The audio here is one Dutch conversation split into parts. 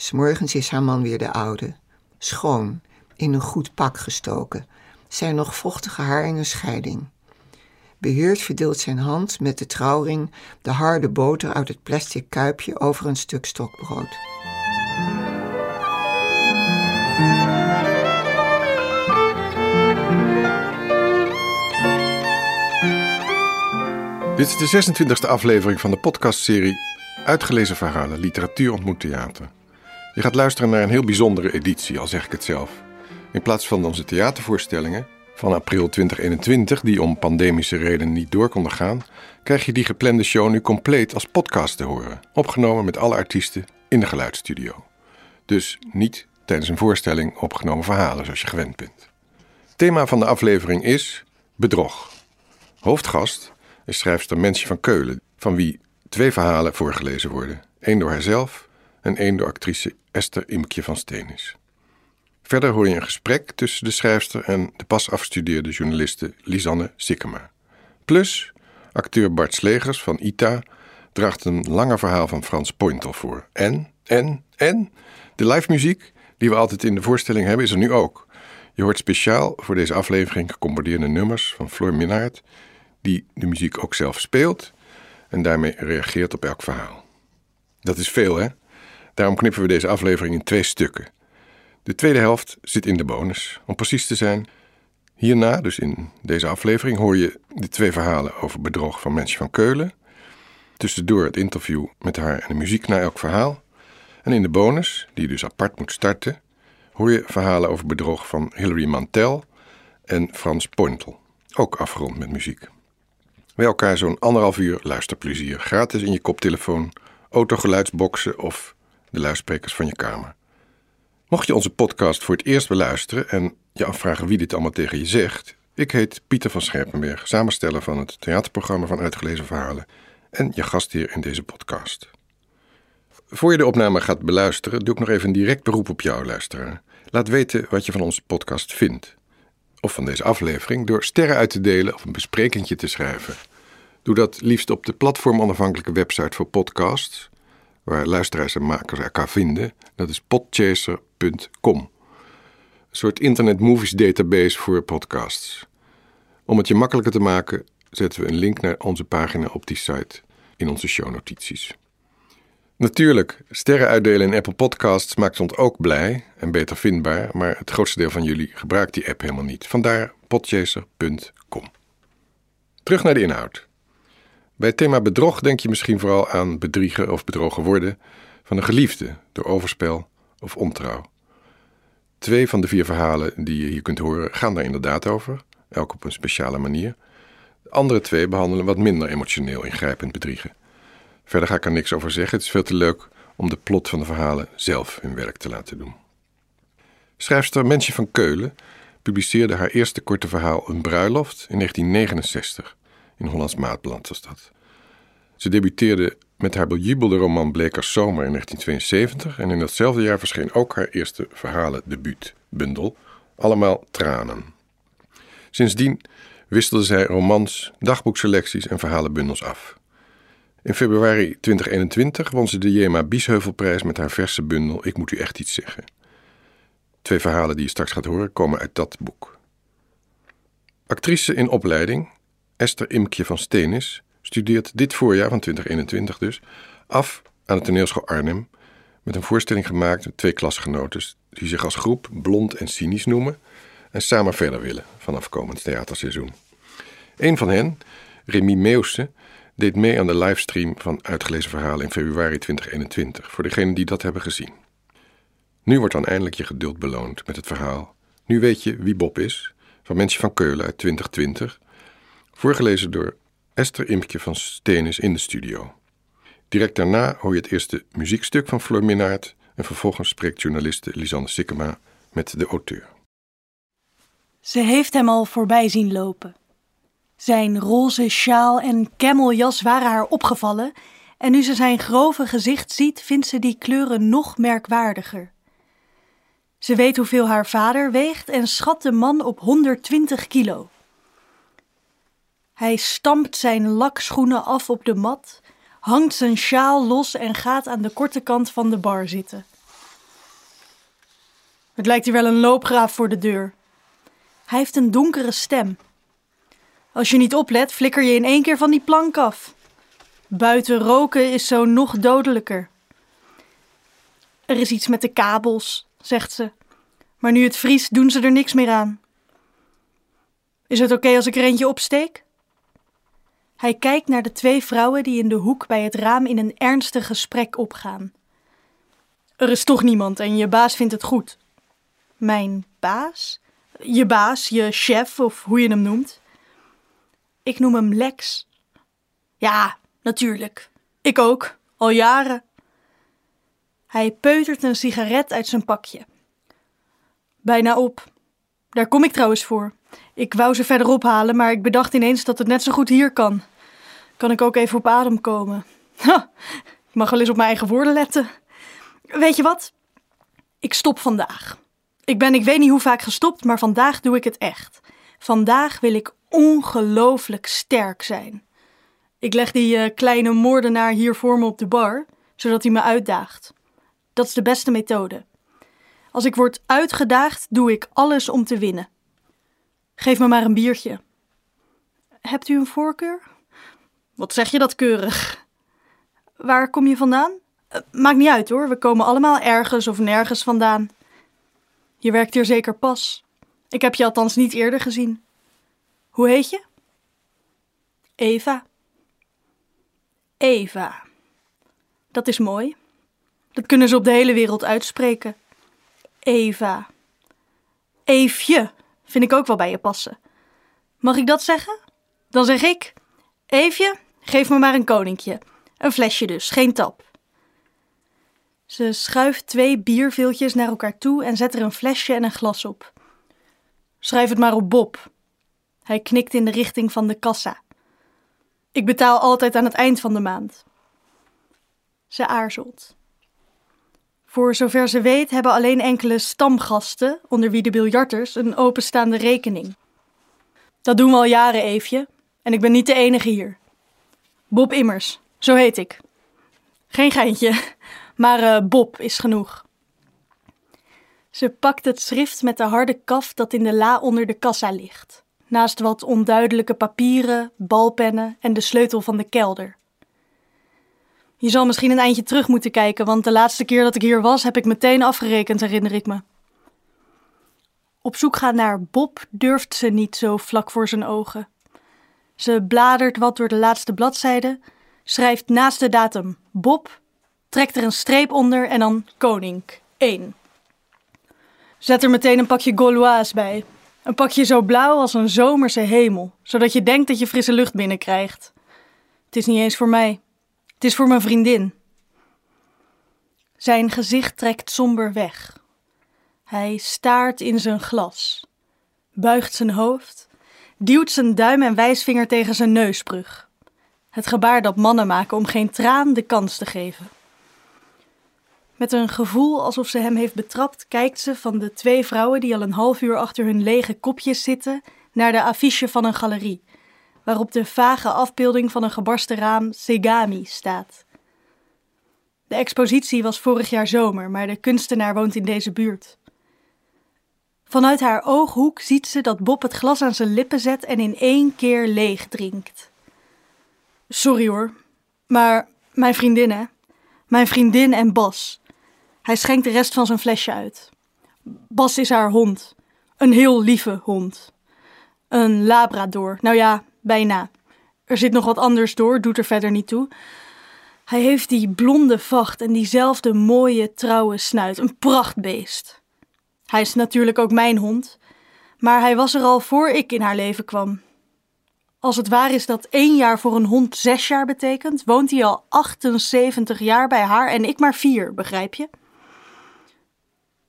S'morgens is haar man weer de oude. Schoon, in een goed pak gestoken. Zijn nog vochtige haar in een scheiding. Beheerd verdeelt zijn hand met de trouwring de harde boter uit het plastic kuipje over een stuk stokbrood. Dit is de 26e aflevering van de podcastserie Uitgelezen Verhalen Literatuur ontmoet theater. Je gaat luisteren naar een heel bijzondere editie, al zeg ik het zelf. In plaats van onze theatervoorstellingen van april 2021, die om pandemische redenen niet door konden gaan, krijg je die geplande show nu compleet als podcast te horen, opgenomen met alle artiesten in de geluidsstudio. Dus niet tijdens een voorstelling opgenomen verhalen zoals je gewend bent. Thema van de aflevering is bedrog. Hoofdgast is schrijfster Mensje van Keulen, van wie twee verhalen voorgelezen worden. één door haarzelf en één door actrice Esther Imkje van Steenis. Verder hoor je een gesprek tussen de schrijfster en de pas afgestudeerde journaliste Lisanne Sikkema. Plus, acteur Bart Slegers van ITA draagt een langer verhaal van Frans Pointel voor. En, en, en, de live muziek die we altijd in de voorstelling hebben is er nu ook. Je hoort speciaal voor deze aflevering gecomponeerde nummers van Floor Minaert, die de muziek ook zelf speelt en daarmee reageert op elk verhaal. Dat is veel, hè? Daarom knippen we deze aflevering in twee stukken. De tweede helft zit in de bonus. Om precies te zijn, hierna, dus in deze aflevering, hoor je de twee verhalen over bedrog van Mensje van Keulen. Tussendoor het interview met haar en de muziek na elk verhaal. En in de bonus, die je dus apart moet starten, hoor je verhalen over bedrog van Hilary Mantel en Frans Pointel. Ook afgerond met muziek. Bij elkaar zo'n anderhalf uur luisterplezier, gratis in je koptelefoon, autogeluidsboxen of de luidsprekers van je kamer. Mocht je onze podcast voor het eerst beluisteren en je afvragen wie dit allemaal tegen je zegt, ik heet Pieter van Scherpenberg, samensteller van het theaterprogramma van Uitgelezen Verhalen en je gastheer in deze podcast. Voor je de opname gaat beluisteren, doe ik nog even een direct beroep op jou, luisteraar. Laat weten wat je van onze podcast vindt. Of van deze aflevering door sterren uit te delen of een besprekentje te schrijven. Doe dat liefst op de platformonafhankelijke website voor podcasts, waar luisteraars en makers elkaar vinden. Dat is podchaser.com. Een soort internet movies database voor podcasts. Om het je makkelijker te maken, zetten we een link naar onze pagina op die site in onze shownotities. Natuurlijk, sterren uitdelen in Apple Podcasts maakt ons ook blij en beter vindbaar, maar het grootste deel van jullie gebruikt die app helemaal niet. Vandaar podchaser.com. Terug naar de inhoud. Bij het thema bedrog denk je misschien vooral aan bedriegen of bedrogen worden van een geliefde door overspel of ontrouw. Twee van de vier verhalen die je hier kunt horen gaan daar inderdaad over, elk op een speciale manier. De andere twee behandelen wat minder emotioneel ingrijpend bedriegen. Verder ga ik er niks over zeggen, het is veel te leuk om de plot van de verhalen zelf hun werk te laten doen. Schrijfster Mensje van Keulen publiceerde haar eerste korte verhaal Een bruiloft in 1969. In Hollands Maatblad was dat. Ze debuteerde met haar bejubelde roman Blekers Zomer in 1972 en in datzelfde jaar verscheen ook haar eerste verhalendebuut, bundel, Allemaal Tranen. Sindsdien wisselde zij romans, dagboekselecties en verhalenbundels af. In februari 2021 won ze de Jema Biesheuvelprijs met haar verse bundel Ik moet u echt iets zeggen. Twee verhalen die je straks gaat horen komen uit dat boek. Actrice in opleiding, Esther Imkje van Steenis, studeert dit voorjaar van 2021 dus af aan de toneelschool Arnhem met een voorstelling gemaakt met twee klasgenoten die zich als groep blond en cynisch noemen en samen verder willen vanaf komend theaterseizoen. Een van hen, Remy Meeuwse, deed mee aan de livestream van Uitgelezen Verhalen in februari 2021, voor degenen die dat hebben gezien. Nu wordt dan eindelijk je geduld beloond met het verhaal. Nu weet je wie Bob is, van Mensje van Keulen uit 2020, voorgelezen door Esther Imkje van Stenis in de studio. Direct daarna hoor je het eerste muziekstuk van Flor Minaert en vervolgens spreekt journaliste Lisanne Sikkema met de auteur. Ze heeft hem al voorbij zien lopen. Zijn roze sjaal en cameljas waren haar opgevallen en nu ze zijn grove gezicht ziet, vindt ze die kleuren nog merkwaardiger. Ze weet hoeveel haar vader weegt en schat de man op 120 kilo. Hij stampt zijn lakschoenen af op de mat, hangt zijn sjaal los en gaat aan de korte kant van de bar zitten. Het lijkt hier wel een loopgraaf voor de deur. Hij heeft een donkere stem. Als je niet oplet, flikker je in één keer van die plank af. Buiten roken is zo nog dodelijker. Er is iets met de kabels, zegt ze. Maar nu het vriest, doen ze er niks meer aan. Is het oké als ik er eentje opsteek? Hij kijkt naar de twee vrouwen die in de hoek bij het raam in een ernstig gesprek opgaan. Er is toch niemand en je baas vindt het goed. Mijn baas? Je baas, je chef of hoe je hem noemt. Ik noem hem Lex. Ja, natuurlijk. Ik ook, al jaren. Hij peutert een sigaret uit zijn pakje. Bijna op. Daar kom ik trouwens voor. Ik wou ze verderop halen, maar ik bedacht ineens dat het net zo goed hier kan. Kan ik ook even op adem komen? Ik mag wel eens op mijn eigen woorden letten. Weet je wat? Ik stop vandaag. Ik ben ik weet niet hoe vaak gestopt, maar vandaag doe ik het echt. Vandaag wil ik ongelooflijk sterk zijn. Ik leg die uh, kleine moordenaar hier voor me op de bar, zodat hij me uitdaagt. Dat is de beste methode. Als ik word uitgedaagd, doe ik alles om te winnen. Geef me maar een biertje. Hebt u een voorkeur? Wat zeg je dat keurig? Waar kom je vandaan? Uh, maakt niet uit hoor, we komen allemaal ergens of nergens vandaan. Je werkt hier zeker pas. Ik heb je althans niet eerder gezien. Hoe heet je? Eva. Eva. Dat is mooi. Dat kunnen ze op de hele wereld uitspreken. Eva. Eefje vind ik ook wel bij je passen. Mag ik dat zeggen? Dan zeg ik: Eefje, geef me maar een koninkje. Een flesje dus, geen tap. Ze schuift twee bierveeltjes naar elkaar toe en zet er een flesje en een glas op. Schrijf het maar op Bob. Hij knikt in de richting van de kassa. Ik betaal altijd aan het eind van de maand. Ze aarzelt. Voor zover ze weet hebben alleen enkele stamgasten, onder wie de biljarters, een openstaande rekening. Dat doen we al jaren, Eefje, en ik ben niet de enige hier. Bob Immers, zo heet ik. Geen geintje, maar uh, Bob is genoeg. Ze pakt het schrift met de harde kaf dat in de la onder de kassa ligt, naast wat onduidelijke papieren, balpennen en de sleutel van de kelder. Je zal misschien een eindje terug moeten kijken, want de laatste keer dat ik hier was heb ik meteen afgerekend, herinner ik me. Op zoek gaan naar Bob durft ze niet zo vlak voor zijn ogen. Ze bladert wat door de laatste bladzijde, schrijft naast de datum Bob, trekt er een streep onder en dan Koning 1. Zet er meteen een pakje Gauloise bij. Een pakje zo blauw als een zomerse hemel, zodat je denkt dat je frisse lucht binnenkrijgt. Het is niet eens voor mij. Het is voor mijn vriendin. Zijn gezicht trekt somber weg. Hij staart in zijn glas, buigt zijn hoofd, duwt zijn duim en wijsvinger tegen zijn neusbrug. Het gebaar dat mannen maken om geen traan de kans te geven. Met een gevoel alsof ze hem heeft betrapt, kijkt ze van de twee vrouwen die al een half uur achter hun lege kopjes zitten naar de affiche van een galerie waarop de vage afbeelding van een gebarsten raam Segami staat. De expositie was vorig jaar zomer, maar de kunstenaar woont in deze buurt. Vanuit haar ooghoek ziet ze dat Bob het glas aan zijn lippen zet en in één keer leeg drinkt. Sorry hoor, maar mijn vriendin hè? Mijn vriendin en Bas. Hij schenkt de rest van zijn flesje uit. Bas is haar hond. Een heel lieve hond. Een labrador. Nou ja, Bijna. Er zit nog wat anders door, doet er verder niet toe. Hij heeft die blonde vacht en diezelfde mooie, trouwe snuit. Een prachtbeest. Hij is natuurlijk ook mijn hond, maar hij was er al voor ik in haar leven kwam. Als het waar is dat één jaar voor een hond zes jaar betekent, woont hij al 78 jaar bij haar en ik maar vier, begrijp je?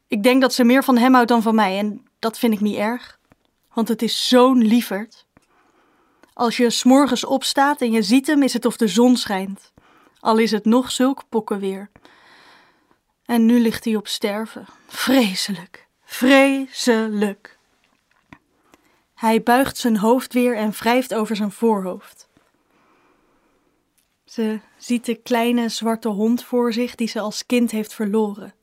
Ik denk dat ze meer van hem houdt dan van mij en dat vind ik niet erg, want het is zo'n lieverd. Als je s'morgens opstaat en je ziet hem, is het of de zon schijnt. Al is het nog zulk pokkenweer. En nu ligt hij op sterven. Vreselijk, vreselijk. Hij buigt zijn hoofd weer en wrijft over zijn voorhoofd. Ze ziet de kleine zwarte hond voor zich die ze als kind heeft verloren.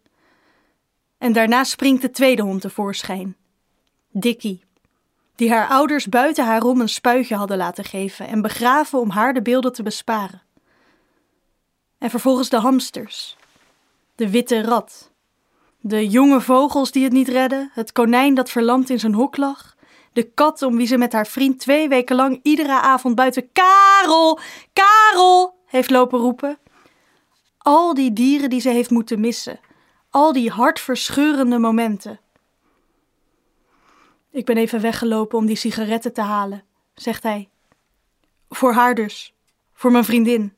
En daarna springt de tweede hond tevoorschijn. Dickie, die haar ouders buiten haar om een spuitje hadden laten geven en begraven om haar de beelden te besparen. En vervolgens de hamsters, de witte rat, de jonge vogels die het niet redden, het konijn dat verlamd in zijn hok lag, de kat om wie ze met haar vriend twee weken lang iedere avond buiten Karel, Karel heeft lopen roepen. Al die dieren die ze heeft moeten missen, al die hartverscheurende momenten. Ik ben even weggelopen om die sigaretten te halen, zegt hij. Voor haar dus, voor mijn vriendin.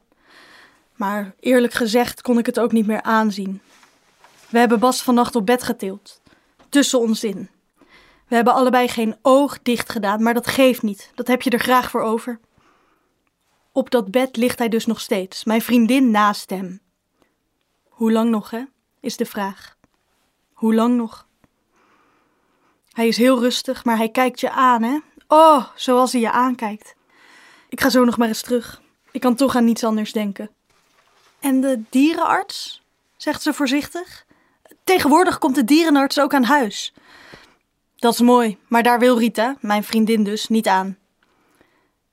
Maar eerlijk gezegd kon ik het ook niet meer aanzien. We hebben Bas vannacht op bed getild, tussen ons in. We hebben allebei geen oog dicht gedaan, maar dat geeft niet. Dat heb je er graag voor over. Op dat bed ligt hij dus nog steeds, mijn vriendin naast hem. Hoe lang nog, hè? is de vraag. Hoe lang nog? Hij is heel rustig, maar hij kijkt je aan, hè? Oh, zoals hij je aankijkt. Ik ga zo nog maar eens terug. Ik kan toch aan niets anders denken. En de dierenarts? zegt ze voorzichtig. Tegenwoordig komt de dierenarts ook aan huis. Dat is mooi, maar daar wil Rita, mijn vriendin dus, niet aan.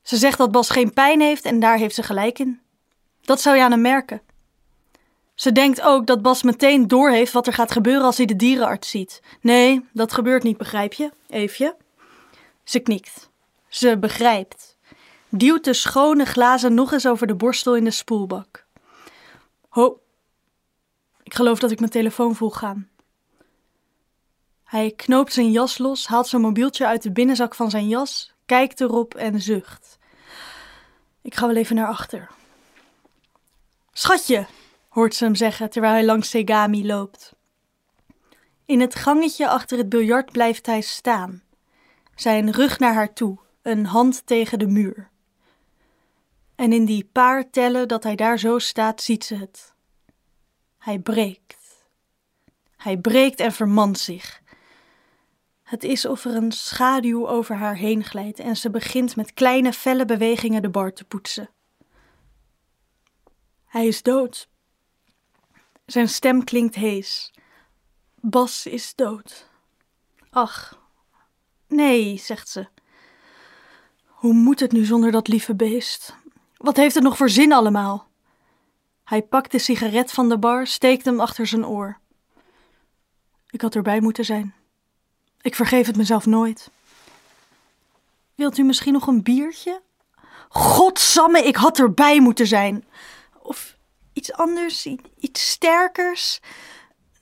Ze zegt dat Bas geen pijn heeft en daar heeft ze gelijk in. Dat zou je aan hem merken. Ze denkt ook dat Bas meteen doorheeft wat er gaat gebeuren als hij de dierenarts ziet. Nee, dat gebeurt niet, begrijp je, Eefje? Ze knikt. Ze begrijpt. Duwt de schone glazen nog eens over de borstel in de spoelbak. Ho. Ik geloof dat ik mijn telefoon voel gaan. Hij knoopt zijn jas los, haalt zijn mobieltje uit de binnenzak van zijn jas, kijkt erop en zucht. Ik ga wel even naar achter. Schatje, hoort ze hem zeggen terwijl hij langs Segami loopt. In het gangetje achter het biljart blijft hij staan, zijn rug naar haar toe, een hand tegen de muur. En in die paar tellen dat hij daar zo staat, ziet ze het. Hij breekt. Hij breekt en vermant zich. Het is of er een schaduw over haar heen glijdt en ze begint met kleine felle bewegingen de bar te poetsen. Hij is dood. Zijn stem klinkt hees. Bas is dood. Ach, nee, zegt ze. Hoe moet het nu zonder dat lieve beest? Wat heeft het nog voor zin allemaal? Hij pakt de sigaret van de bar, steekt hem achter zijn oor. Ik had erbij moeten zijn. Ik vergeef het mezelf nooit. Wilt u misschien nog een biertje? Godsamme, ik had erbij moeten zijn. Of iets anders, iets sterkers.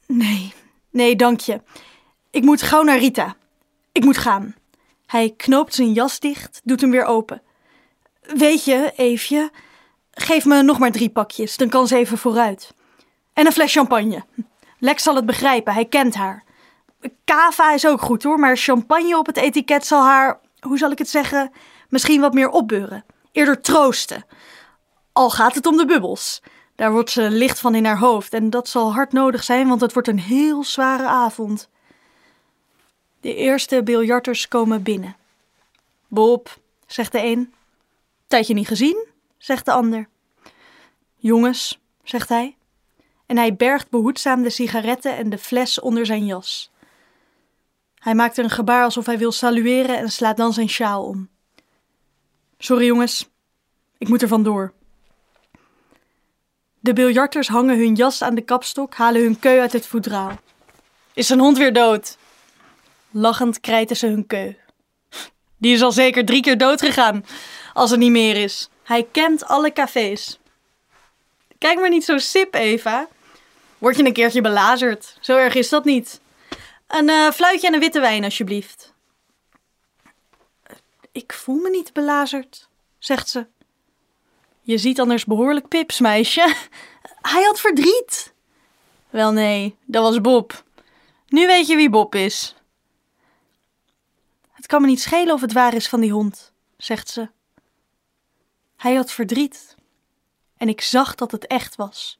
Nee, nee, dank je. Ik moet gauw naar Rita. Ik moet gaan. Hij knoopt zijn jas dicht, doet hem weer open. Weet je, Eefje, geef me nog maar drie pakjes, dan kan ze even vooruit. En een fles champagne. Lex zal het begrijpen, hij kent haar. Kava is ook goed hoor, maar champagne op het etiket zal haar, hoe zal ik het zeggen, misschien wat meer opbeuren. Eerder troosten. Al gaat het om de bubbels. Daar wordt ze licht van in haar hoofd en dat zal hard nodig zijn, want het wordt een heel zware avond. De eerste biljarters komen binnen. Bob, zegt de een. Tijdje niet gezien, zegt de ander. Jongens, zegt hij. En hij bergt behoedzaam de sigaretten en de fles onder zijn jas. Hij maakt een gebaar alsof hij wil salueren en slaat dan zijn sjaal om. Sorry jongens, ik moet er vandoor. De biljarters hangen hun jas aan de kapstok, halen hun keu uit het voedraal. Is zijn hond weer dood? Lachend krijten ze hun keu. Die is al zeker drie keer dood gegaan, als er niet meer is. Hij kent alle cafés. Kijk maar niet zo sip, Eva. Word je een keertje belazerd? Zo erg is dat niet. Een uh, fluitje en een witte wijn, alsjeblieft. Ik voel me niet belazerd, zegt ze. Je ziet anders behoorlijk pips, meisje. Hij had verdriet. Wel nee, dat was Bob. Nu weet je wie Bob is. Het kan me niet schelen of het waar is van die hond, zegt ze. Hij had verdriet. En ik zag dat het echt was.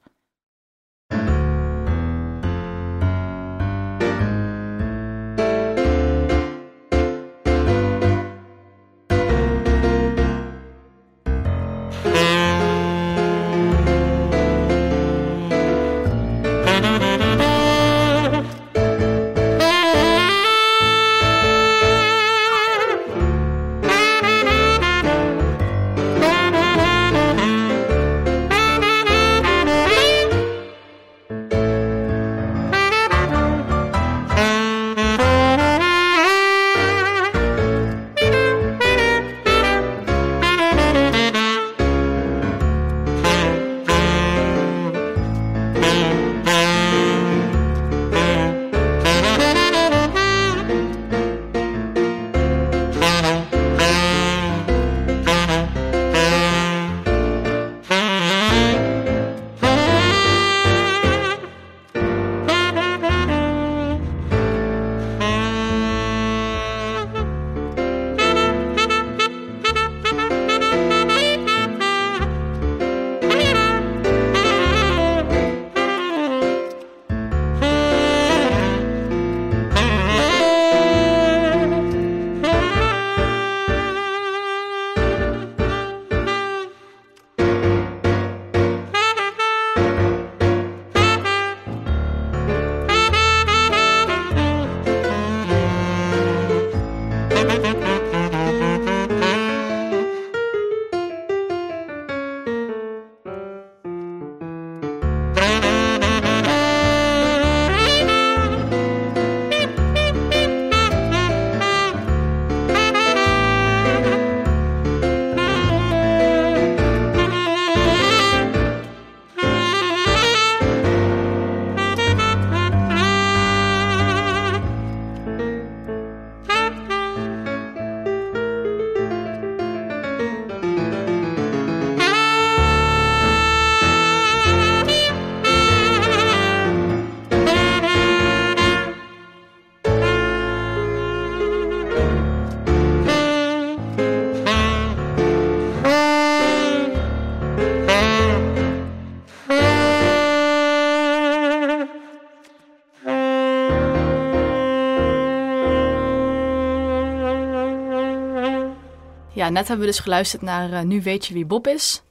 Net hebben we dus geluisterd naar eh, Nu weet je wie Bob is.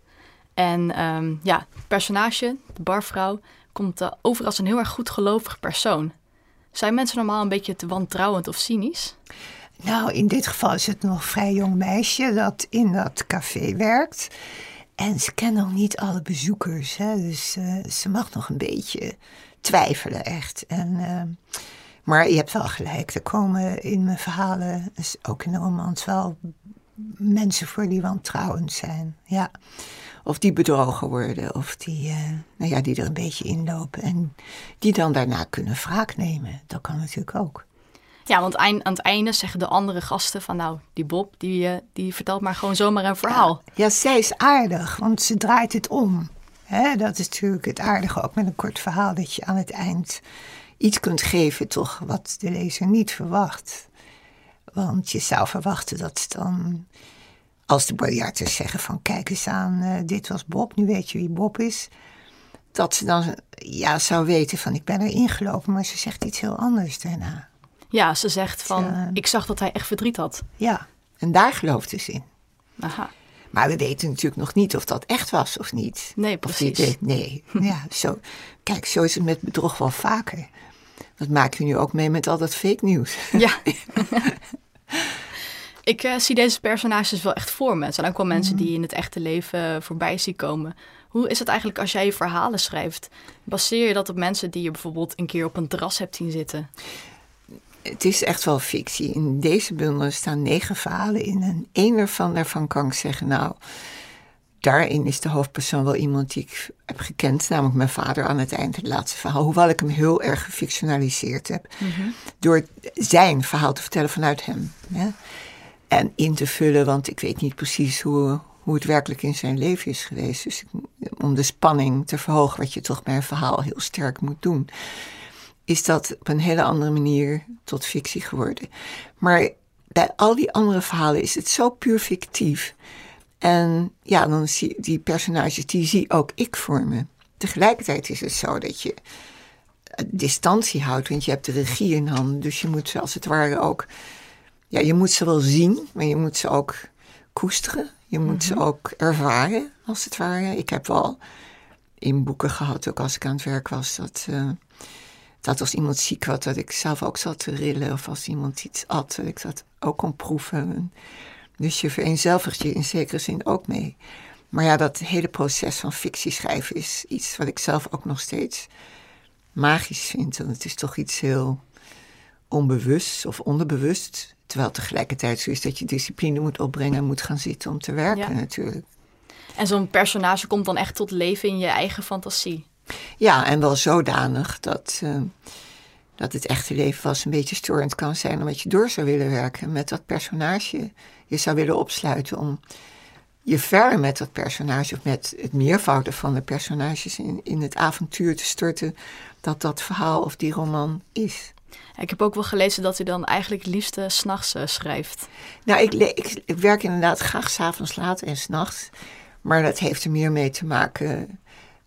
En ehm, ja, het personage, de barvrouw, komt uh, over als een heel erg goed gelovig persoon. Zijn mensen normaal een beetje te wantrouwend of cynisch? Nou, in dit geval is het nog een vrij jong meisje dat in dat café werkt. En ze kent nog niet alle bezoekers, hè? dus uh, ze mag nog een beetje twijfelen echt. En, uh, maar je hebt wel gelijk, er komen in mijn verhalen, dus ook in de romans, wel mensen voor die wantrouwend zijn. Ja. Of die bedrogen worden, of die, uh, nou ja, die er een beetje inlopen. En die dan daarna kunnen wraak nemen. Dat kan natuurlijk ook. Ja, want aan het einde zeggen de andere gasten van nou, die Bob, die, uh, die vertelt maar gewoon zomaar een verhaal. Ja, ja, zij is aardig, want ze draait het om. Hè, dat is natuurlijk het aardige ook met een kort verhaal, dat je aan het eind iets kunt geven, toch, wat de lezer niet verwacht. Want je zou verwachten dat ze dan, als de biljarters zeggen van kijk eens aan, uh, dit was Bob, nu weet je wie Bob is. Dat ze dan ja, zou weten van ik ben er ingelopen, maar ze zegt iets heel anders daarna. Ja, ze zegt van uh, ik zag dat hij echt verdriet had. Ja, en daar gelooft ze in. Aha. Maar we weten natuurlijk nog niet of dat echt was of niet. Nee, precies. Of nee, ja, zo. Kijk, zo is het met bedrog wel vaker. Dat maak je nu ook mee met al dat fake nieuws. Ja. ik uh, zie deze personages wel echt voor me. Het zijn ook wel mensen die in het echte leven voorbij zien komen. Hoe is het eigenlijk als jij je verhalen schrijft? Baseer je dat op mensen die je bijvoorbeeld een keer op een terras hebt zien zitten? Het is echt wel fictie. In deze bundel staan negen verhalen in. En één ervan, daarvan kan ik zeggen, nou, daarin is de hoofdpersoon wel iemand die ik heb gekend. Namelijk mijn vader aan het eind, het laatste verhaal. Hoewel ik hem heel erg gefictionaliseerd heb. Mm -hmm. Door zijn verhaal te vertellen vanuit hem. En in te vullen, want ik weet niet precies hoe, hoe het werkelijk in zijn leven is geweest. Dus ik, om de spanning te verhogen, wat je toch bij een verhaal heel sterk moet doen is dat op een hele andere manier tot fictie geworden. Maar bij al die andere verhalen is het zo puur fictief. En ja, dan zie die personages, die zie ook ik voor me. Tegelijkertijd is het zo dat je distantie houdt, want je hebt de regie in handen. Dus je moet ze als het ware ook, ja, je moet ze wel zien, maar je moet ze ook koesteren. Je moet mm -hmm. ze ook ervaren, als het ware. Ik heb wel in boeken gehad, ook als ik aan het werk was, dat... Uh, dat als iemand ziek was, dat ik zelf ook zat te rillen. Of als iemand iets at, dat ik dat ook kon proeven. Dus je vereenzelvigt je in zekere zin ook mee. Maar ja, dat hele proces van fictie schrijven is iets wat ik zelf ook nog steeds magisch vind. Want het is toch iets heel onbewust of onderbewust. Terwijl tegelijkertijd zo is dat je discipline moet opbrengen en moet gaan zitten om te werken ja. natuurlijk. En zo'n personage komt dan echt tot leven in je eigen fantasie. Ja, en wel zodanig dat, uh, dat het echte leven wel eens een beetje storend kan zijn, omdat je door zou willen werken met dat personage. Je zou willen opsluiten om je verder met dat personage, of met het meervoud van de personages in, in het avontuur te storten, dat dat verhaal of die roman is. Ik heb ook wel gelezen dat u dan eigenlijk het liefste s'nachts uh, schrijft. Nou, ik, ik, ik werk inderdaad graag s'avonds laat en s'nachts. Maar dat heeft er meer mee te maken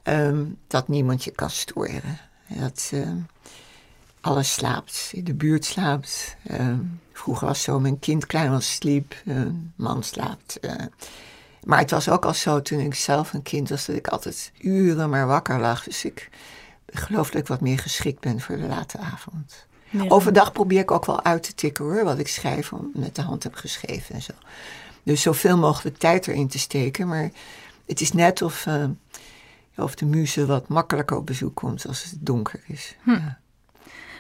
um, dat niemand je kan storen. Dat uh, alles slaapt, de buurt slaapt. Uh, vroeger was zo, mijn kind klein was, sliep, een man slaapt. Uh. maar het was ook al zo toen ik zelf een kind was, dat ik altijd uren maar wakker lag. Dus ik geloof dat ik wat meer geschikt ben voor de late avond. Ja. Overdag probeer ik ook wel uit te tikken hoor, wat ik schrijf, met de hand heb geschreven en zo. Dus zoveel mogelijk tijd erin te steken. Maar het is net of, uh, of de muze wat makkelijker op bezoek komt als het donker is. Hm. Ja.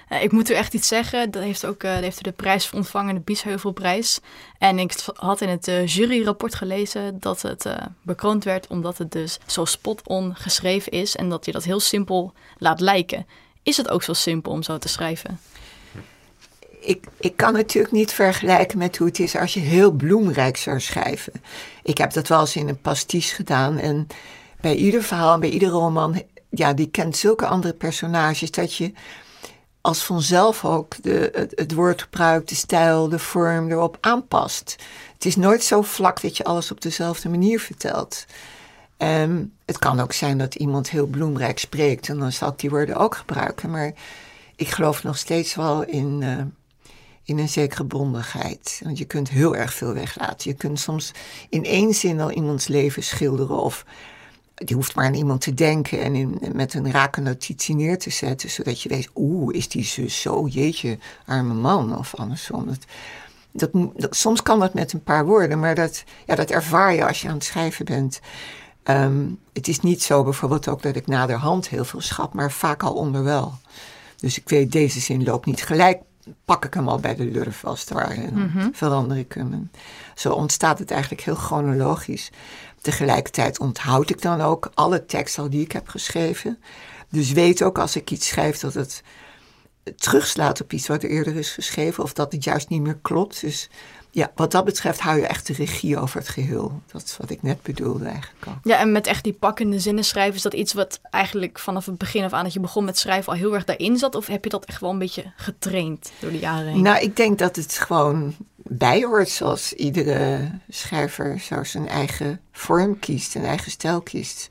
Uh, ik moet u echt iets zeggen. Dat heeft ook dat heeft de prijs ontvangen, de Biesheuvelprijs. En ik had in het uh, juryrapport gelezen dat het bekroond werd omdat het dus zo spot-on geschreven is en dat je dat heel simpel laat lijken. Is het ook zo simpel om zo te schrijven? Ik, ik kan natuurlijk niet vergelijken met hoe het is als je heel bloemrijk zou schrijven. Ik heb dat wel eens in een pastiche gedaan en bij ieder verhaal, bij iedere roman, ja, die kent zulke andere personages dat je als vanzelf ook de, het, het woordgebruik, de stijl, de vorm erop aanpast. Het is nooit zo vlak dat je alles op dezelfde manier vertelt. Um, het kan ook zijn dat iemand heel bloemrijk spreekt en dan zal ik die woorden ook gebruiken. Maar ik geloof nog steeds wel in, uh, in een zekere bondigheid. Want je kunt heel erg veel weglaten. Je kunt soms in één zin al iemands leven schilderen of die hoeft maar aan iemand te denken en in, met een rake notitie neer te zetten, zodat je weet, oeh, is die zus zo, jeetje, arme man, of andersom. Dat, dat, soms kan dat met een paar woorden, maar dat, ja, dat ervaar je als je aan het schrijven bent. Ehm, het is niet zo bijvoorbeeld ook dat ik naderhand heel veel schat, maar vaak al onderwel. Dus ik weet, deze zin loopt niet gelijk, pak ik hem al bij de lurf als het ware. En mhm. verander ik hem. zo ontstaat het eigenlijk heel chronologisch. Tegelijkertijd onthoud ik dan ook alle tekst al die ik heb geschreven. Dus weet ook als ik iets schrijf dat het terugslaat op iets wat er eerder is geschreven. Of dat het juist niet meer klopt. Dus ja, wat dat betreft hou je echt de regie over het geheel. Dat is wat ik net bedoelde eigenlijk al. Ja, en met echt die pakkende zinnen schrijven, is dat iets wat eigenlijk vanaf het begin af aan dat je begon met schrijven al heel erg daarin zat? Of heb je dat echt wel een beetje getraind door de jaren heen? Nou, ik denk dat het gewoon bij hoort, zoals iedere schrijver zo zijn eigen vorm kiest, zijn eigen stijl kiest.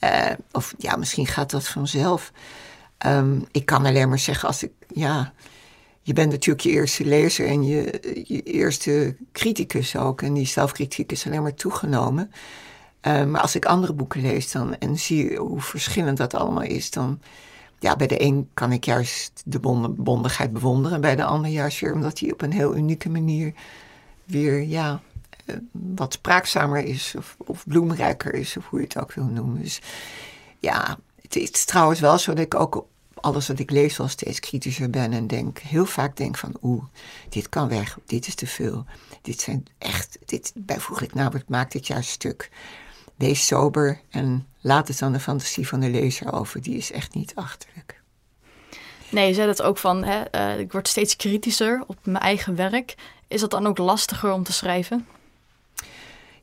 Uh, of ja, misschien gaat dat vanzelf. Um, ik kan alleen maar zeggen als ik, ja, je bent natuurlijk je eerste lezer en je, je eerste criticus ook. En die zelfkritiek is alleen maar toegenomen. Uh, maar als ik andere boeken lees dan, en zie hoe verschillend dat allemaal is, dan ja, bij de een kan ik juist de bondigheid bewonderen. Bij de ander juist weer omdat hij op een heel unieke manier weer ja, eh, wat spraakzamer is of, of bloemrijker is, of hoe je het ook wil noemen. Dus ja, het is trouwens wel zo dat ik ook alles wat ik lees wel steeds kritischer ben en denk, heel vaak denk van, oeh, dit kan weg, dit is te veel. Dit zijn echt, dit, bijvoeglijk nou, wat maakt dit juist stuk. Wees sober en laat het aan de fantasie van de lezer over. Die is echt niet achterlijk. Nee, je zei dat ook van, hè, uh, ik word steeds kritischer op mijn eigen werk. Is dat dan ook lastiger om te schrijven?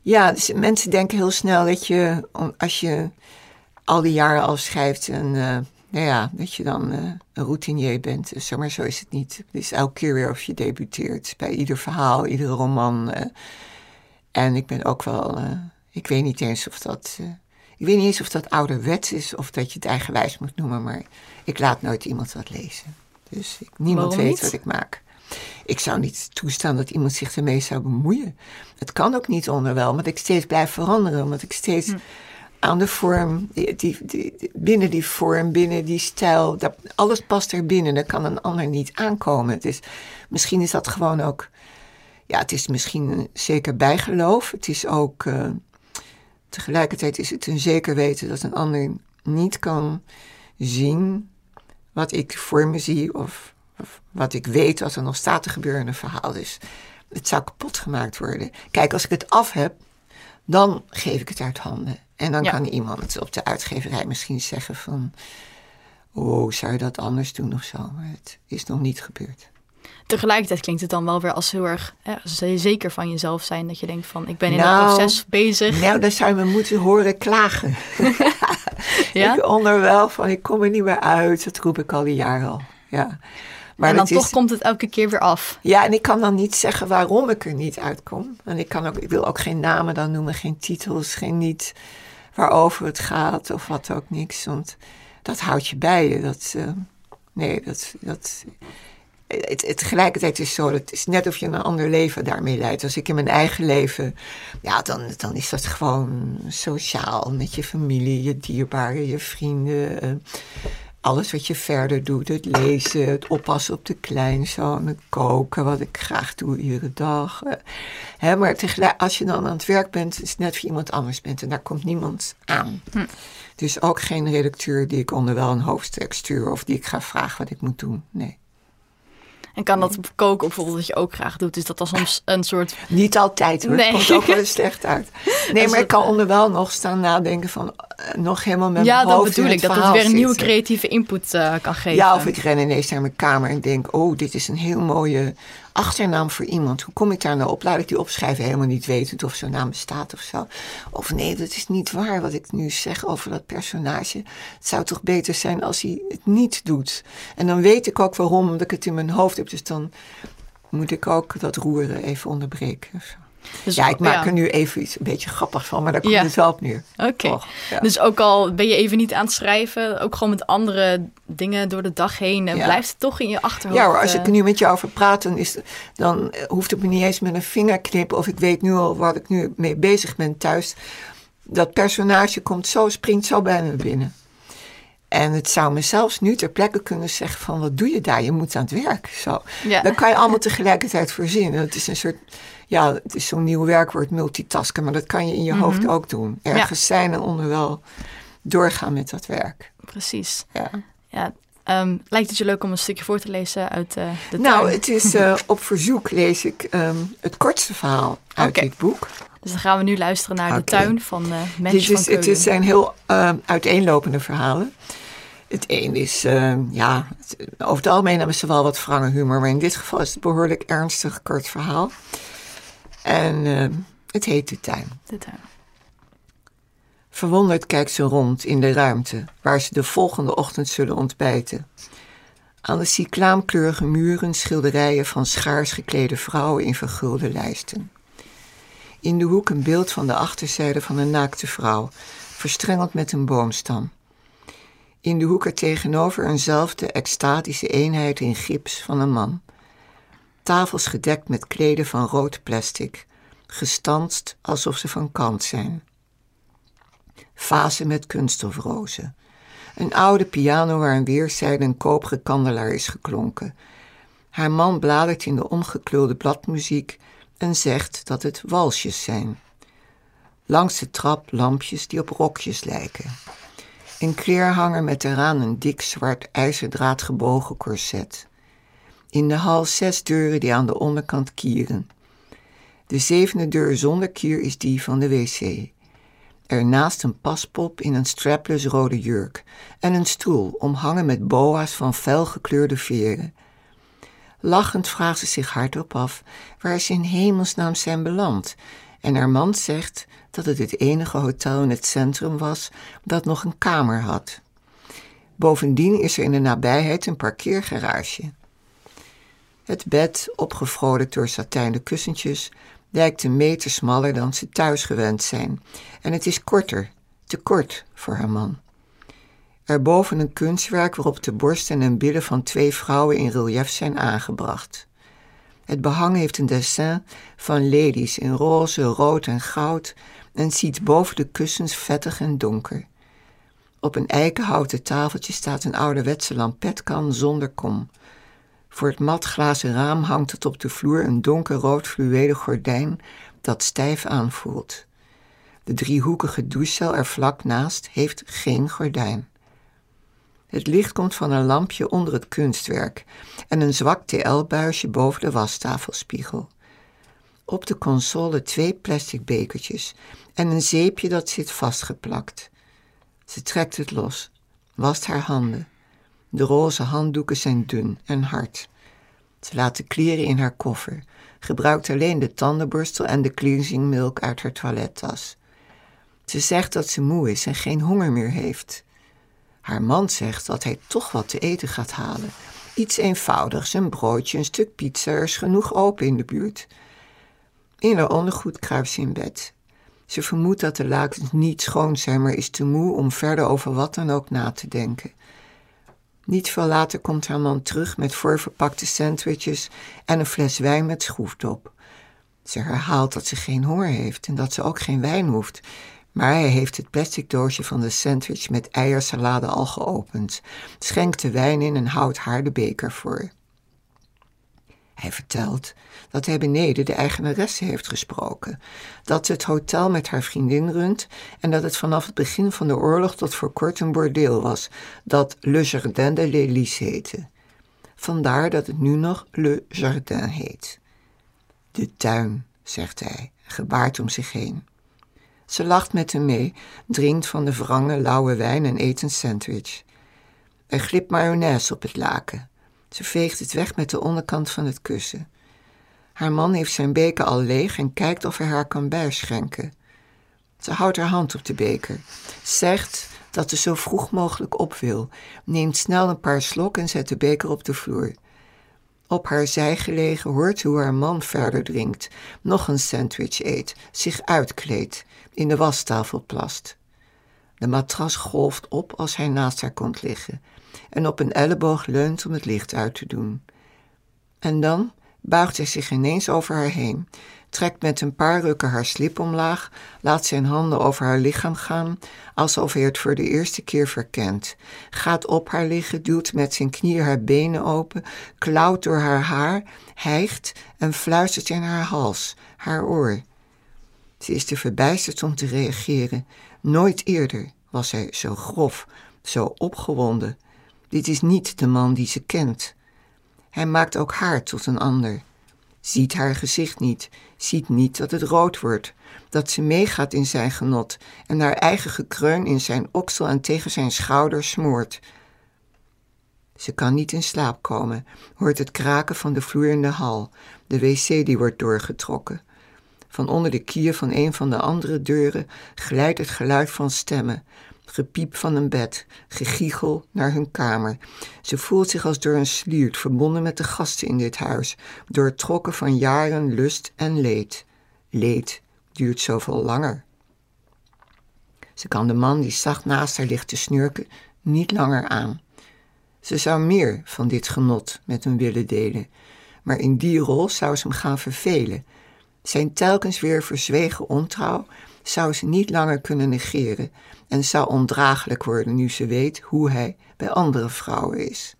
Ja, dus mensen denken heel snel dat je, als je al die jaren al schrijft, en, uh, nou ja, dat je dan uh, een routinier bent. Dus, maar zo is het niet. Het is elke keer weer of je debuteert bij ieder verhaal, iedere roman. en ik ben ook wel, ik weet niet eens of dat ik weet niet eens of dat ouderwets is of dat je het eigenwijs moet noemen, maar ik laat nooit iemand dat lezen. Dus ik, niemand weet wat ik maak. Ik zou niet toestaan dat iemand zich ermee zou bemoeien. Het kan ook niet onderwel, maar ik steeds blijf veranderen, omdat ik steeds hm. aan de vorm, die, die, binnen die vorm, binnen die stijl, dat, alles past er binnen. Daar kan een ander niet aankomen. Dus misschien is dat gewoon ook, ja, het is misschien zeker bijgeloof. Het is ook. Uh, Tegelijkertijd is het een zeker weten dat een ander niet kan zien wat ik voor me zie of, of wat ik weet wat er nog staat te gebeuren in een verhaal. Dus het zou kapot gemaakt worden. Kijk, als ik het af heb, dan geef ik het uit handen. En dan kan iemand op de uitgeverij misschien zeggen van... Oh, zou je dat anders doen of zo? Maar het is nog niet gebeurd tegelijkertijd klinkt het dan wel weer als heel erg zeker van jezelf zijn. Dat je denkt van ik ben in nou, het proces bezig. Nou, dan zou je me moeten horen klagen. ja? Ik onder wel van ik kom er niet meer uit. Dat roep ik al die jaren al. Ja. Maar en dan toch komt het elke keer weer af. Ja, en ik kan dan niet zeggen waarom ik er niet uitkom. En ik, kan ook, ik wil ook geen namen dan noemen, geen titels, geen niet waarover het gaat of wat ook niks. Want dat houdt je bij je. Dat, uh, nee, dat, dat, het, het, tegelijkertijd is zo, het is net of je een ander leven daarmee leidt. Als ik in mijn eigen leven, ja, dan, dan is dat gewoon sociaal met je familie, je dierbaren, je vrienden. Eh, alles wat je verder doet, het lezen, het oppassen op de kleinzoon, het koken, wat ik graag doe iedere dag. Uh, hè, maar tegelijk, als je dan aan het werk bent, is het net of je iemand anders bent en daar komt niemand aan. Hm. Dus ook geen redacteur die ik onder wel een hoofdstuk stuur of die ik ga vragen wat ik moet doen. Nee. En kan dat koken bijvoorbeeld wat je ook graag doet? Is dat dan soms een soort... Niet altijd hoor, nee. het komt ook wel eens slecht uit. Nee, maar ik kan onderwel nog staan nadenken van... Eh, nog helemaal met ja, mijn hoofd Ja, dat bedoel ik. Dat het weer een nieuwe creatieve input uh, kan geven. Ja, of ik ren ineens naar mijn kamer en denk... oh, dit is een heel mooie achternaam voor iemand. Hoe kom ik daar nou op? Laat ik die opschrijven, helemaal niet wetend of zo'n naam bestaat of zo. Of nee, dat is niet waar wat ik nu zeg over dat personage. Het zou toch beter zijn als hij het niet doet. En dan weet ik ook waarom, omdat ik het in mijn hoofd heb. Dus dan moet ik ook dat roeren even onderbreken. Dus, Ja, ik maak ja. er nu even iets een beetje grappig van, maar daar komt Ja. het wel op neer. Oké. Ja. Dus ook al ben je even niet aan het schrijven, ook gewoon met andere dingen door de dag heen, eh, Ja. blijft het toch in je achterhoofd. Ja hoor, als eh, ik er nu met jou over praat, dan, is, dan eh, hoeft het me niet eens met een vingerknip of ik weet nu al wat ik nu mee bezig ben thuis. Dat personage komt zo, springt zo bij me binnen. En het zou me zelfs nu ter plekke kunnen zeggen van, wat doe je daar? Je moet aan het werk. Zo. Dan kan je allemaal tegelijkertijd verzinnen. Het is een soort, ja, het is zo'n nieuw werkwoord, multitasken. Maar dat kan je in je hoofd ook doen. Ergens zijn en onderwel doorgaan met dat werk. Precies. Ja. Ja, ehm, lijkt het je leuk om een stukje voor te lezen uit eh, de Nou, tuin? het is eh, op verzoek lees ik ehm, het kortste verhaal uit dit boek. Dus dan gaan we nu luisteren naar de tuin van eh Mens Dit van het is, zijn heel ehm, uiteenlopende verhalen. Het een is, ja, het- over het algemeen hebben ze wel wat wrange humor, maar in dit geval is het behoorlijk ernstig kort verhaal. En ehm, het heet De Tuin. De tuin. Verwonderd kijkt ze rond in de ruimte waar ze de volgende ochtend zullen ontbijten. Aan de cyclaamkleurige muren schilderijen van schaars geklede vrouwen in vergulde lijsten. In de hoek een beeld van de achterzijde van een naakte vrouw, verstrengeld met een boomstam. In de hoek er tegenover eenzelfde extatische eenheid in gips van een man. Tafels gedekt met kleden van rood plastic, gestanst alsof ze van kant zijn vazen met kunststofrozen. Een oude piano waar aan weerszijden een koperen kandelaar is geklonken. Haar man bladert in de omgeklulde bladmuziek en zegt dat het walsjes zijn. Langs de trap lampjes die op rokjes lijken. Een kleerhanger met eraan een dik zwart ijzerdraad gebogen corset. In de hal zes deuren die aan de onderkant kieren. De zevende deur zonder kier is die van de wc. Ernaast een paspop in een strapless rode jurk en een stoel omhangen met boa's van felgekleurde veren. Lachend vraagt ze zich hardop af waar ze in hemelsnaam zijn beland en haar man zegt dat het het enige hotel in het centrum was dat nog een kamer had. Bovendien is er in de nabijheid een parkeergarage. Het bed, opgevrolijkt door satijnen kussentjes, lijkt een meter smaller dan ze thuis gewend zijn. En het is korter, te kort voor haar man. Erboven een kunstwerk waarop de borsten en billen van twee vrouwen in relief zijn aangebracht. Het behang heeft een dessin van ladies in roze, rood en goud en ziet boven de kussens vettig en donker. Op een eikenhouten tafeltje staat een ouderwetse lampetkan zonder kom. Voor het matglazen raam hangt het op de vloer een donkerrood fluwelen gordijn dat stijf aanvoelt. De driehoekige douchecel er vlak naast heeft geen gordijn. Het licht komt van een lampje onder het kunstwerk en een zwak TL-buisje boven de wastafelspiegel. Op de console twee plastic bekertjes en een zeepje dat zit vastgeplakt. Ze trekt het los, wast haar handen. De roze handdoeken zijn dun en hard. Ze laat de kleren in haar koffer, gebruikt alleen de tandenborstel en de cleansing milk uit haar toilettas. Ze zegt dat ze moe is en geen honger meer heeft. Haar man zegt dat hij toch wat te eten gaat halen. Iets eenvoudigs, een broodje, een stuk pizza, er is genoeg open in de buurt. In haar ondergoed kruipt ze in bed. Ze vermoedt dat de lakens niet schoon zijn, maar is te moe om verder over wat dan ook na te denken. Niet veel later komt haar man terug met voorverpakte sandwiches en een fles wijn met schroefdop. Ze herhaalt dat ze geen honger heeft en dat ze ook geen wijn hoeft, maar hij heeft het plastic doosje van de sandwich met eiersalade al geopend, schenkt de wijn in en houdt haar de beker voor. Hij vertelt dat hij beneden de eigenaresse heeft gesproken, dat ze het hotel met haar vriendin runt en dat het vanaf het begin van de oorlog tot voor kort een bordeel was, dat Le Jardin de l'Élys heette. Vandaar dat het nu nog Le Jardin heet. De tuin, zegt hij, gebaart om zich heen. Ze lacht met hem mee, drinkt van de wrange, lauwe wijn en eet een sandwich. Er glipt mayonaise op het laken. Ze veegt het weg met de onderkant van het kussen. Haar man heeft zijn beker al leeg en kijkt of hij haar kan bijschenken. Ze houdt haar hand op de beker, zegt dat ze zo vroeg mogelijk op wil, neemt snel een paar slok en zet de beker op de vloer. Op haar zij gelegen hoort hoe haar man verder drinkt, nog een sandwich eet, zich uitkleedt, in de wastafel plast. De matras golft op als hij naast haar komt liggen en op een elleboog leunt om het licht uit te doen. En dan buigt hij zich ineens over haar heen, trekt met een paar rukken haar slip omlaag, laat zijn handen over haar lichaam gaan, alsof hij het voor de eerste keer verkent, gaat op haar liggen, duwt met zijn knieën haar benen open, klauwt door haar haar, hijgt en fluistert in haar hals, haar oor. Ze is te verbijsterd om te reageren. Nooit eerder was hij zo grof, zo opgewonden. Dit is niet de man die ze kent. Hij maakt ook haar tot een ander. Ziet haar gezicht niet, ziet niet dat het rood wordt, dat ze meegaat in zijn genot en haar eigen gekreun in zijn oksel en tegen zijn schouder smoort. Ze kan niet in slaap komen, hoort het kraken van de vloer in de hal, de wc die wordt doorgetrokken. Van onder de kier van een van de andere deuren glijdt het geluid van stemmen, gepiep van een bed, gegiegel naar hun kamer. Ze voelt zich als door een sliert verbonden met de gasten in dit huis, doortrokken van jaren lust en leed. Leed duurt zoveel langer. Ze kan de man die zacht naast haar ligt te snurken niet langer aan. Ze zou meer van dit genot met hem willen delen, maar in die rol zou ze hem gaan vervelen. Zijn telkens weer verzwegen ontrouw zou ze niet langer kunnen negeren en zou ondraaglijk worden nu ze weet hoe hij bij andere vrouwen is.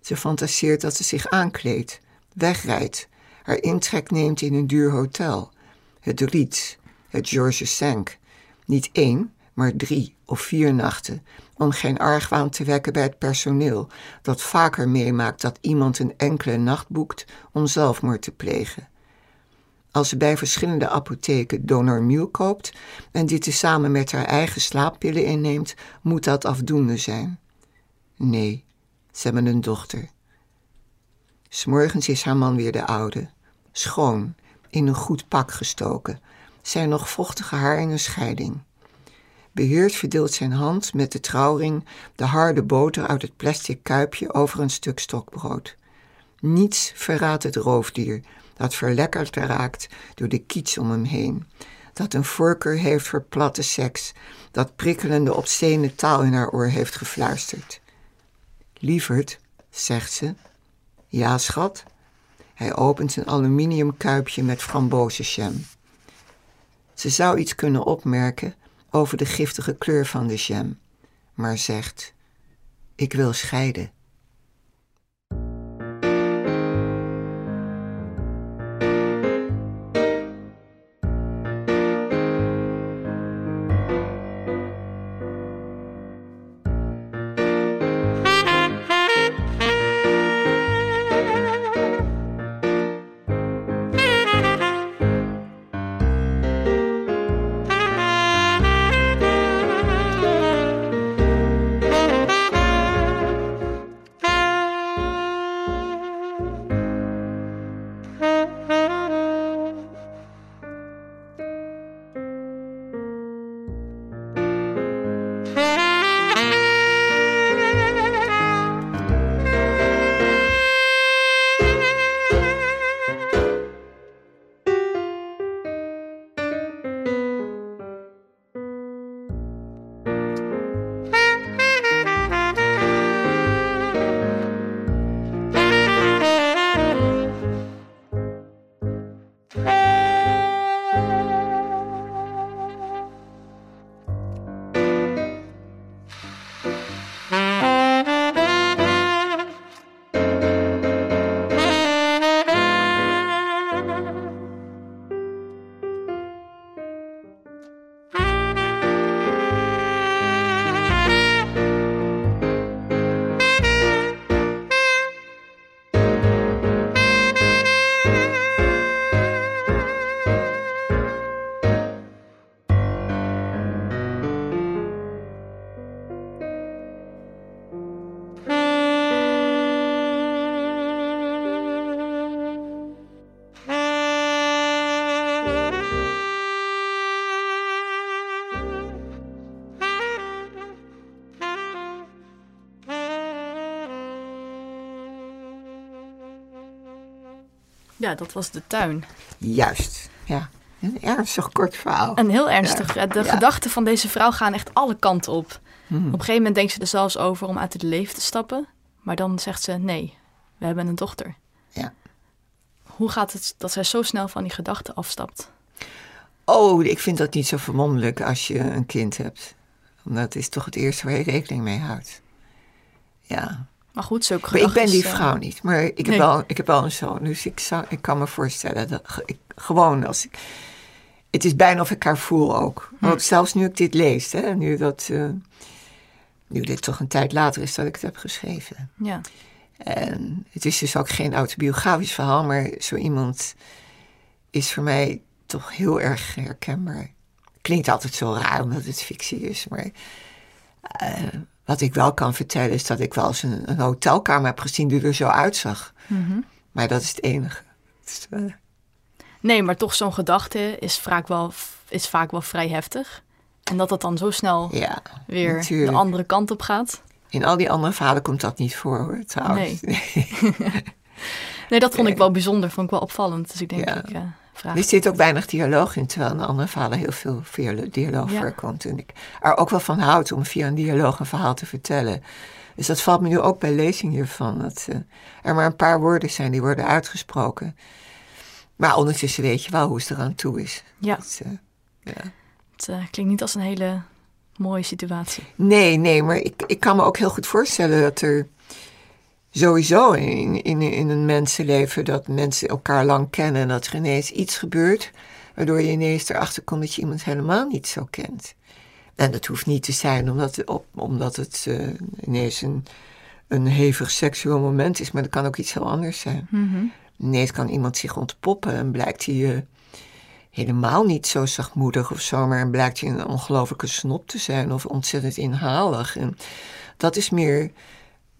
Ze fantaseert dat ze zich aankleedt, wegrijdt, haar intrek neemt in een duur hotel, het Riet, het Georges Cinq, niet één, maar drie of vier nachten, om geen argwaan te wekken bij het personeel, dat vaker meemaakt dat iemand een enkele nacht boekt om zelfmoord te plegen. Als ze bij verschillende apotheken Donormiel koopt en dit tezamen met haar eigen slaappillen inneemt, moet dat afdoende zijn. Nee, ze hebben een dochter. S'morgens is haar man weer de oude, schoon, in een goed pak gestoken, zijn nog vochtige haar in een scheiding. Beheerd verdeelt zijn hand met de trouwring de harde boter uit het plastic kuipje over een stuk stokbrood. Niets verraadt het roofdier dat verlekkerd raakt door de kiets om hem heen, dat een voorkeur heeft voor platte seks, dat prikkelende obscene taal in haar oor heeft gefluisterd. Lieverd, zegt ze. Ja, schat. Hij opent een aluminium kuipje met frambozenjam. Ze zou iets kunnen opmerken over de giftige kleur van de jam, maar zegt: Ik wil scheiden. Ja, dat was de tuin. Juist, ja. Een ernstig kort verhaal. En heel ernstig. Ja. De Ja. gedachten van deze vrouw gaan echt alle kanten op. Hmm. Op een gegeven moment denkt ze er zelfs over om uit het leven te stappen. Maar dan zegt ze, nee, we hebben een dochter. Ja. Hoe gaat het dat zij zo snel van die gedachten afstapt? Oh, ik vind dat niet zo verwonderlijk als je een kind hebt. Want dat is toch het eerste waar je rekening mee houdt. Ja, Maar goed, maar ik ben die vrouw niet. Maar ik heb, Nee. wel, ik heb wel een zoon. Dus ik, zou, ik kan me voorstellen dat ik, gewoon als ik. Het is bijna of ik haar voel ook. Hm. Ook zelfs nu ik dit lees, hè, nu, dat, eh, nu dit toch een tijd later is dat ik het heb geschreven. Ja, En het is dus ook geen autobiografisch verhaal, maar zo iemand is voor mij toch heel erg herkenbaar. Klinkt altijd zo raar omdat het fictie is, maar eh, wat ik wel kan vertellen is dat ik wel eens een, een hotelkamer heb gezien die er zo uitzag. Mhm. Maar dat is het enige. Dus, eh, Nee, maar toch zo'n gedachte is vaak, wel, is vaak wel vrij heftig. En dat het dan zo snel ja, weer natuurlijk. de andere kant op gaat. in al die andere verhalen komt dat niet voor hoor, trouwens. Nee, dat vond ik wel bijzonder, vond ik wel opvallend. Dus ik denk, Ja. ik eh, vraag. Er zit ook weinig dialoog in, terwijl in de andere verhalen heel veel via dialoog Ja. voorkomt. En ik er ook wel van houd om via een dialoog een verhaal te vertellen. Dus dat valt me nu ook bij lezing hiervan. Dat eh, er maar een paar woorden zijn die worden uitgesproken. Maar ondertussen weet je wel hoe het eraan toe is. Ja, Dat, eh, ja. het eh, klinkt niet als een hele mooie situatie. Nee, nee, maar ik, ik kan me ook heel goed voorstellen dat er sowieso in, in, in een mensenleven dat mensen elkaar lang kennen en dat er ineens iets gebeurt waardoor je ineens erachter komt dat je iemand helemaal niet zo kent. En dat hoeft niet te zijn omdat, het op, omdat het eh, ineens een, een hevig seksueel moment is, maar dat kan ook iets heel anders zijn. Mhm. Ineens kan iemand zich ontpoppen en blijkt hij eh, helemaal niet zo zachtmoedig of zo, maar blijkt hij een ongelofelijke snop te zijn of ontzettend inhalig. En dat is meer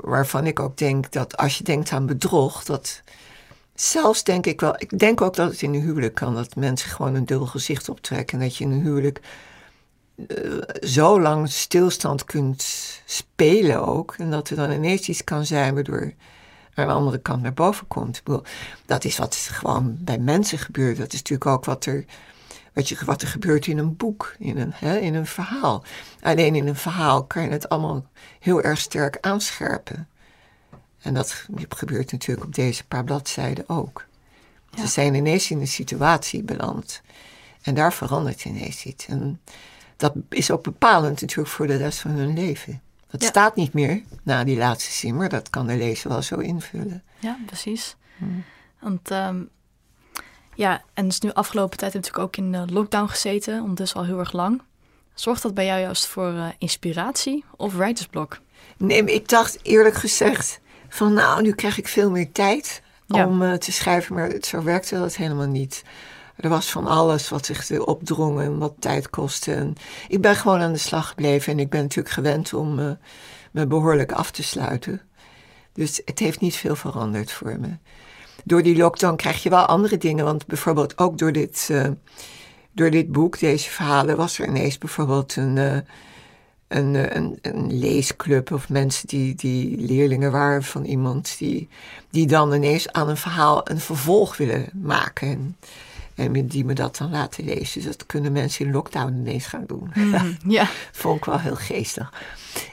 waarvan ik ook denk dat als je denkt aan bedrog, dat zelfs denk ik wel, ik denk ook dat het in een huwelijk kan, dat mensen gewoon een dubbel gezicht optrekken en dat je in een huwelijk eh, zo lang stilstand kunt spelen ook en dat er dan ineens iets kan zijn waardoor aan de andere kant naar boven komt. Ik bedoel, dat is wat gewoon bij mensen gebeurt. Dat is natuurlijk ook wat er, wat je, wat er gebeurt in een boek, in een, hè, in een verhaal. Alleen in een verhaal kan je het allemaal heel erg sterk aanscherpen. En dat gebeurt natuurlijk op deze paar bladzijden ook. Ja. Ze zijn ineens in een situatie beland. En daar verandert ineens iets. En dat is ook bepalend natuurlijk voor de rest van hun leven. Dat Ja. staat niet meer na die laatste zin, maar dat kan de lezer wel zo invullen. Ja, precies. Hmm. Want ehm, ja, en dus nu afgelopen tijd heb ik natuurlijk ook in de lockdown gezeten, ondertussen al heel erg lang. Zorgt dat bij jou juist voor eh, inspiratie of writersblok? Nee, maar ik dacht eerlijk gezegd van nou, nu krijg ik veel meer tijd Ja. om eh, te schrijven, maar zo werkte dat helemaal niet. Er was van alles wat zich opdrong en wat tijd kostte. En ik ben gewoon aan de slag gebleven en ik ben natuurlijk gewend om eh, me behoorlijk af te sluiten. Dus het heeft niet veel veranderd voor me. Door die lockdown krijg je wel andere dingen, want bijvoorbeeld ook door dit, eh, door dit boek, deze verhalen, was er ineens bijvoorbeeld een, eh, een, eh, een, een leesclub of mensen die, die leerlingen waren van iemand die, die dan ineens aan een verhaal een vervolg willen maken. En, en die me dat dan laten lezen. Dus dat kunnen mensen in lockdown ineens gaan doen. Mhm, ja, Vond ik wel heel geestig.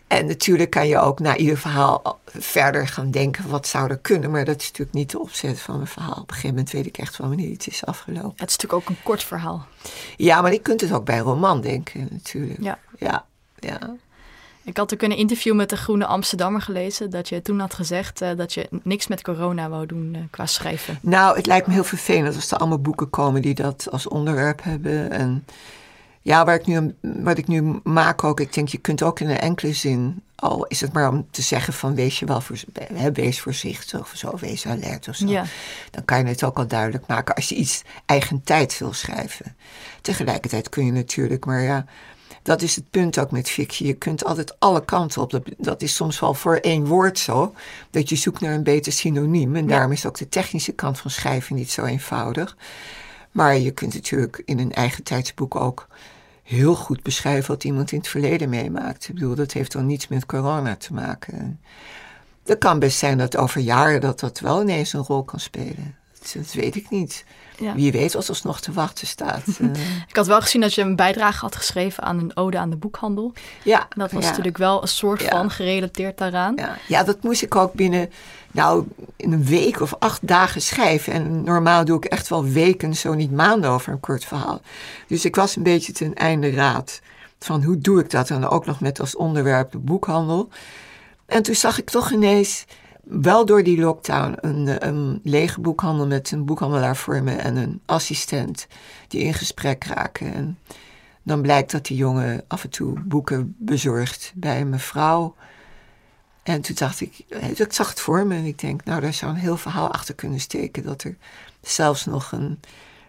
En natuurlijk kan je ook na ieder verhaal verder gaan denken wat zou er kunnen. Maar dat is natuurlijk niet de opzet van een verhaal. Op een gegeven moment weet ik echt wel wanneer iets is afgelopen. het is natuurlijk ook een kort verhaal. Ja, maar je kunt het ook bij een roman denken natuurlijk. Ja. Ja, ja. Ik had ook een interview met de Groene Amsterdammer gelezen, dat je toen had gezegd eh, dat je niks met corona wou doen eh, qua schrijven. Nou, het lijkt me heel vervelend als er allemaal boeken komen die dat als onderwerp hebben. En ja, waar ik nu, wat ik nu maak ook, ik denk je kunt ook in een enkele zin, al is het maar om te zeggen van wees je wel voor, wees voorzichtig of zo, wees alert of zo. Ja. Dan kan je het ook al duidelijk maken als je iets eigen tijd wil schrijven. Tegelijkertijd kun je natuurlijk, maar ja, dat is het punt ook met fictie. Je kunt altijd alle kanten op. Dat, is soms wel voor één woord zo. Dat je zoekt naar een beter synoniem. En Ja. daarom is ook de technische kant van schrijven niet zo eenvoudig. Maar je kunt natuurlijk in een eigen tijdsboek ook heel goed beschrijven wat iemand in het verleden meemaakt. Ik bedoel, dat heeft dan niets met corona te maken. Het kan best zijn dat over jaren dat dat wel ineens een rol kan spelen. dat, dat weet ik niet. Ja. Wie weet wat ons nog te wachten staat. Eh, Ik had wel gezien dat je een bijdrage had geschreven aan een ode aan de boekhandel. ja, Dat was ja. natuurlijk wel een soort Ja. van gerelateerd daaraan. Ja, ja, dat moest ik ook binnen, nou, in een week of acht dagen schrijven. En normaal doe ik echt wel weken, zo niet maanden over een kort verhaal. Dus ik was een beetje ten einde raad van hoe doe ik dat? En ook nog met als onderwerp de boekhandel. En toen zag ik toch ineens, wel door die lockdown, een, eh, een lege boekhandel met een boekhandelaar voor me en een assistent die in gesprek raken. En dan blijkt dat die jongen af en toe boeken bezorgt bij een mevrouw. En toen dacht ik, eh, ik zag het voor me en ik denk, nou, daar zou een heel verhaal achter kunnen steken. Dat er zelfs nog een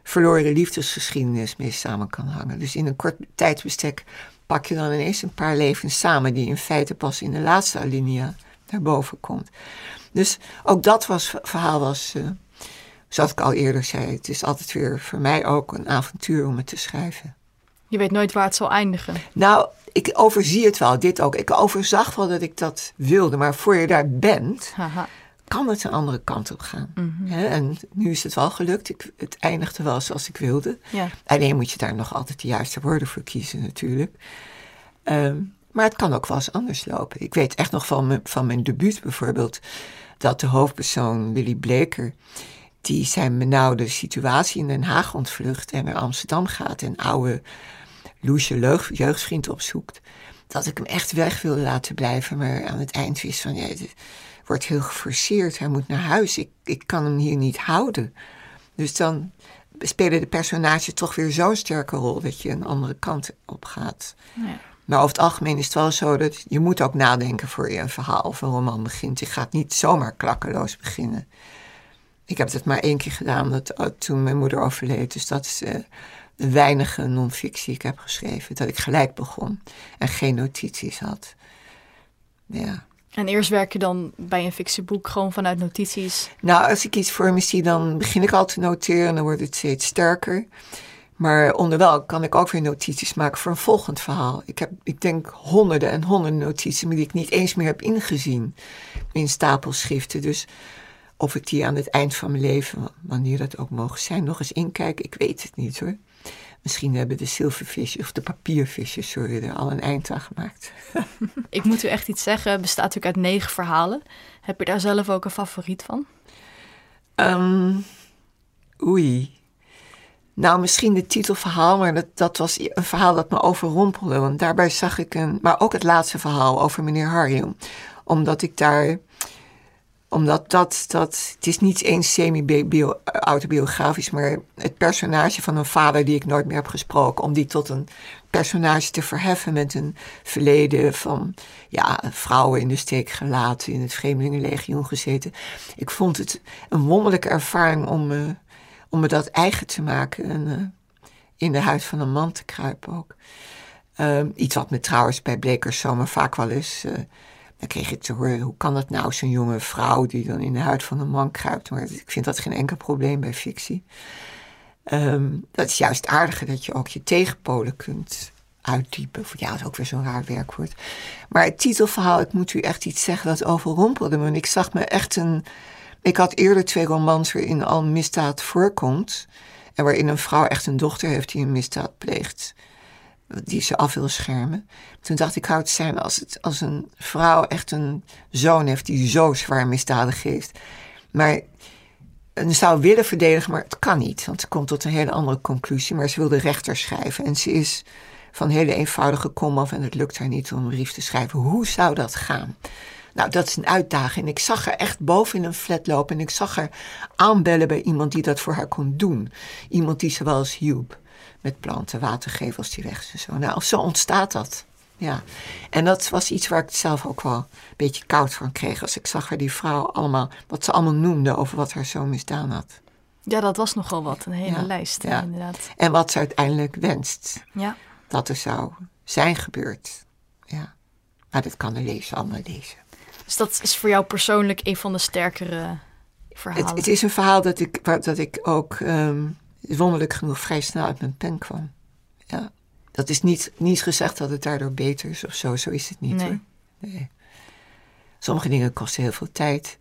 verloren liefdesgeschiedenis mee samen kan hangen. Dus in een kort tijdsbestek pak je dan ineens een paar levens samen, die in feite pas in de laatste alinea naar boven komt. Dus ook dat was, verhaal was, eh, zoals ik al eerder zei, het is altijd weer voor mij ook een avontuur om het te schrijven. Je weet nooit waar het zal eindigen. Nou, ik overzie het wel, dit ook. Ik overzag wel dat ik dat wilde, maar voor je daar bent, kan het een andere kant op gaan. Hè, En nu is het wel gelukt. Ik, het eindigde wel zoals ik wilde. Ja. Alleen moet je daar nog altijd de juiste woorden voor kiezen natuurlijk. Ehm, maar het kan ook wel eens anders lopen. Ik weet echt nog van, mijn- van mijn debuut bijvoorbeeld... dat de hoofdpersoon Willy Bleker... die zijn benauwde situatie in Den Haag ontvlucht... en naar Amsterdam gaat en oude Loesje jeugdvriend opzoekt... dat ik hem echt weg wilde laten blijven... maar aan het eind wist van... Ja, het wordt heel geforceerd, hij moet naar huis. Ik, ik kan hem hier niet houden. Dus dan spelen de personages toch weer zo'n sterke rol dat je een andere kant op gaat. Ja. Maar over het algemeen is het wel zo dat je moet ook nadenken voor je een verhaal of een roman begint. Je gaat niet zomaar klakkeloos beginnen. Ik heb dat maar één keer gedaan dat, oh, toen mijn moeder overleed. Dus dat is eh, de weinige non-fictie die ik heb geschreven. Dat ik gelijk begon en geen notities had. Ja. En eerst werk je dan bij een fictieboek gewoon vanuit notities. Nou, als ik iets voor me zie, dan begin ik al te noteren en dan wordt het steeds sterker. Maar onderwijl kan ik ook weer notities maken voor een volgend verhaal. Ik heb, ik denk, honderden en honderden notities die ik niet eens meer heb ingezien in stapelschriften. Dus of ik die aan het eind van mijn leven, wanneer dat ook mogen zijn, nog eens inkijk, ik weet het niet hoor. Misschien hebben de zilvervisjes of de papiervisjes, sorry, er al een eind aan gemaakt. Ik moet u echt iets zeggen, het bestaat natuurlijk uit negen verhalen. Heb je daar zelf ook een favoriet van? Ehm, oei. Nou, misschien de titelverhaal, maar dat, dat was een verhaal dat me overrompelde. Want daarbij zag ik een. Maar ook het laatste verhaal over meneer Harry. Omdat ik daar. Omdat dat. dat het is niet eens semi-autobiografisch, maar het personage van een vader die ik nooit meer heb gesproken. Om die tot een personage te verheffen met een verleden van. Ja, vrouwen in de steek gelaten, in het Vreemdelingenlegioen gezeten. Ik vond het een wonderlijke ervaring om me, om me dat eigen te maken. En eh, in de huid van een man te kruipen ook. Ehm, iets wat me trouwens bij Blekers zomer vaak wel eens... eh, dan kreeg ik te horen, hoe kan dat nou, zo'n jonge vrouw die dan in de huid van een man kruipt. Maar ik vind dat geen enkel probleem bij fictie. Ehm, dat is juist aardiger dat je ook je tegenpolen kunt uitdiepen. Ja, dat is ook weer zo'n raar werkwoord. Maar het titelverhaal, ik moet u echt iets zeggen, dat overrompelde me. En ik zag me echt een... Ik had eerder twee romans waarin al misdaad voorkomt. En waarin een vrouw echt een dochter heeft die een misdaad pleegt. Die ze af wil schermen. Toen dacht ik, hou het zijn als, het, als een vrouw echt een zoon heeft die zo zwaar misdadig heeft. Maar en zou willen verdedigen, maar het kan niet. Want ze komt tot een hele andere conclusie. Maar ze wil de rechter schrijven. En ze is van hele eenvoudige kom af en het lukt haar niet om een brief te schrijven. Hoe zou dat gaan? Nou, dat is een uitdaging. En ik zag haar echt boven in een flat lopen. En ik zag haar aanbellen bij iemand die dat voor haar kon doen. Iemand die ze wel eens hielp. Met planten, water geven als die weg en zo. Nou, zo ontstaat dat. Ja. En dat was iets waar ik zelf ook wel een beetje koud van kreeg. Als ik zag waar die vrouw allemaal, wat ze allemaal noemde over wat haar zoon misdaan had. Ja, dat was nogal wat. Een hele Ja, lijst, ja. inderdaad. En wat ze uiteindelijk wenst Ja. dat er zou zijn gebeurd. Ja. Maar dat kan de lezer allemaal lezen. Dus dat is voor jou persoonlijk een van de sterkere verhalen. Het, het is een verhaal dat ik, waar, dat ik ook ehm, wonderlijk genoeg vrij snel uit mijn pen kwam. Ja. Dat is niet, niet gezegd dat het daardoor beter is of zo. Zo is het niet Nee. hoor. Nee. Sommige dingen kosten heel veel tijd.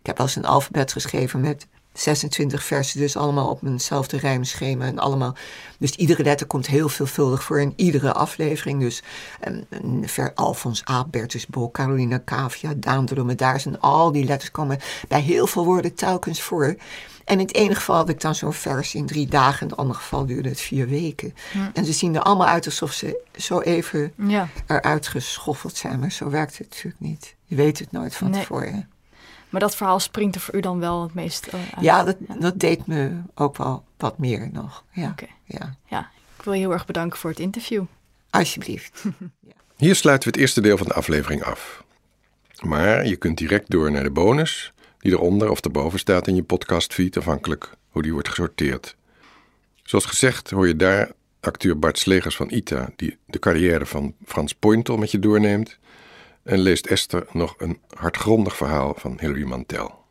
Ik heb wel eens een alfabet geschreven met 26 versen, dus allemaal op eenzelfde rijmschema en allemaal. Dus iedere letter komt heel veelvuldig voor in iedere aflevering. Dus um, ver Alfons A, Bertus Bol, Carolina Cavia, Daan de daar zijn al die letters komen bij heel veel woorden telkens voor. En in het ene geval had ik dan zo'n vers in drie dagen, in het andere geval duurde het vier weken. En ze zien er allemaal uit alsof ze zo even ja. eruit geschoffeld zijn, maar zo werkt het natuurlijk niet. Je weet het nooit van tevoren. Maar dat verhaal springt er voor u dan wel het meest uh, uit? Ja, dat, dat deed me ook wel wat meer nog. Ja. ja. ja, ik wil je heel erg bedanken voor het interview. Alsjeblieft. Hier sluiten we het eerste deel van de aflevering af. Maar je kunt direct door naar de bonus, die eronder of erboven staat in je podcastfeed, afhankelijk hoe die wordt gesorteerd. Zoals gezegd hoor je daar acteur Bart Slegers van ITA, die de carrière van Frans Pointel met je doorneemt en leest Esther nog een hartgrondig verhaal van Hilary Mantel.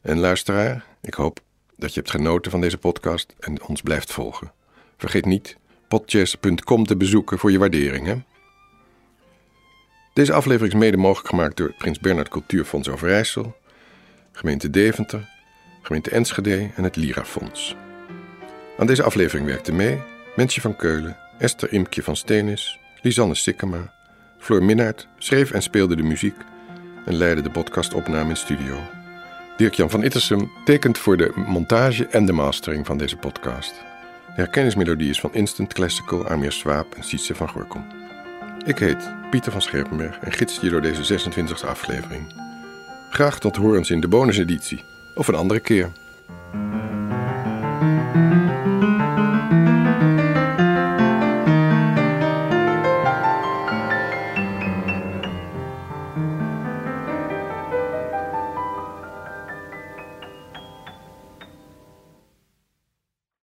En luisteraar, ik hoop dat je hebt genoten van deze podcast en ons blijft volgen. Vergeet niet podchess.com te bezoeken voor je waardering. Hè? Deze aflevering is mede mogelijk gemaakt door het Prins Bernhard Cultuurfonds Overijssel, gemeente Deventer, gemeente Enschede en het Lira Fonds. Aan deze aflevering werkten mee Mensje van Keulen, Esther Imkje van Stenis, Lisanne Sikkema, Floor Minnaert schreef en speelde de muziek en leidde de podcastopname in studio. Dirk-Jan van Ittersum tekent voor de montage en de mastering van deze podcast. De herkenningsmelodie is van Instant Classical, Armeer Swaap en Sietse van Gorkom. Ik heet Pieter van Scherpenberg en gids je door deze 26e aflevering. Graag tot horens in de bonuseditie of een andere keer.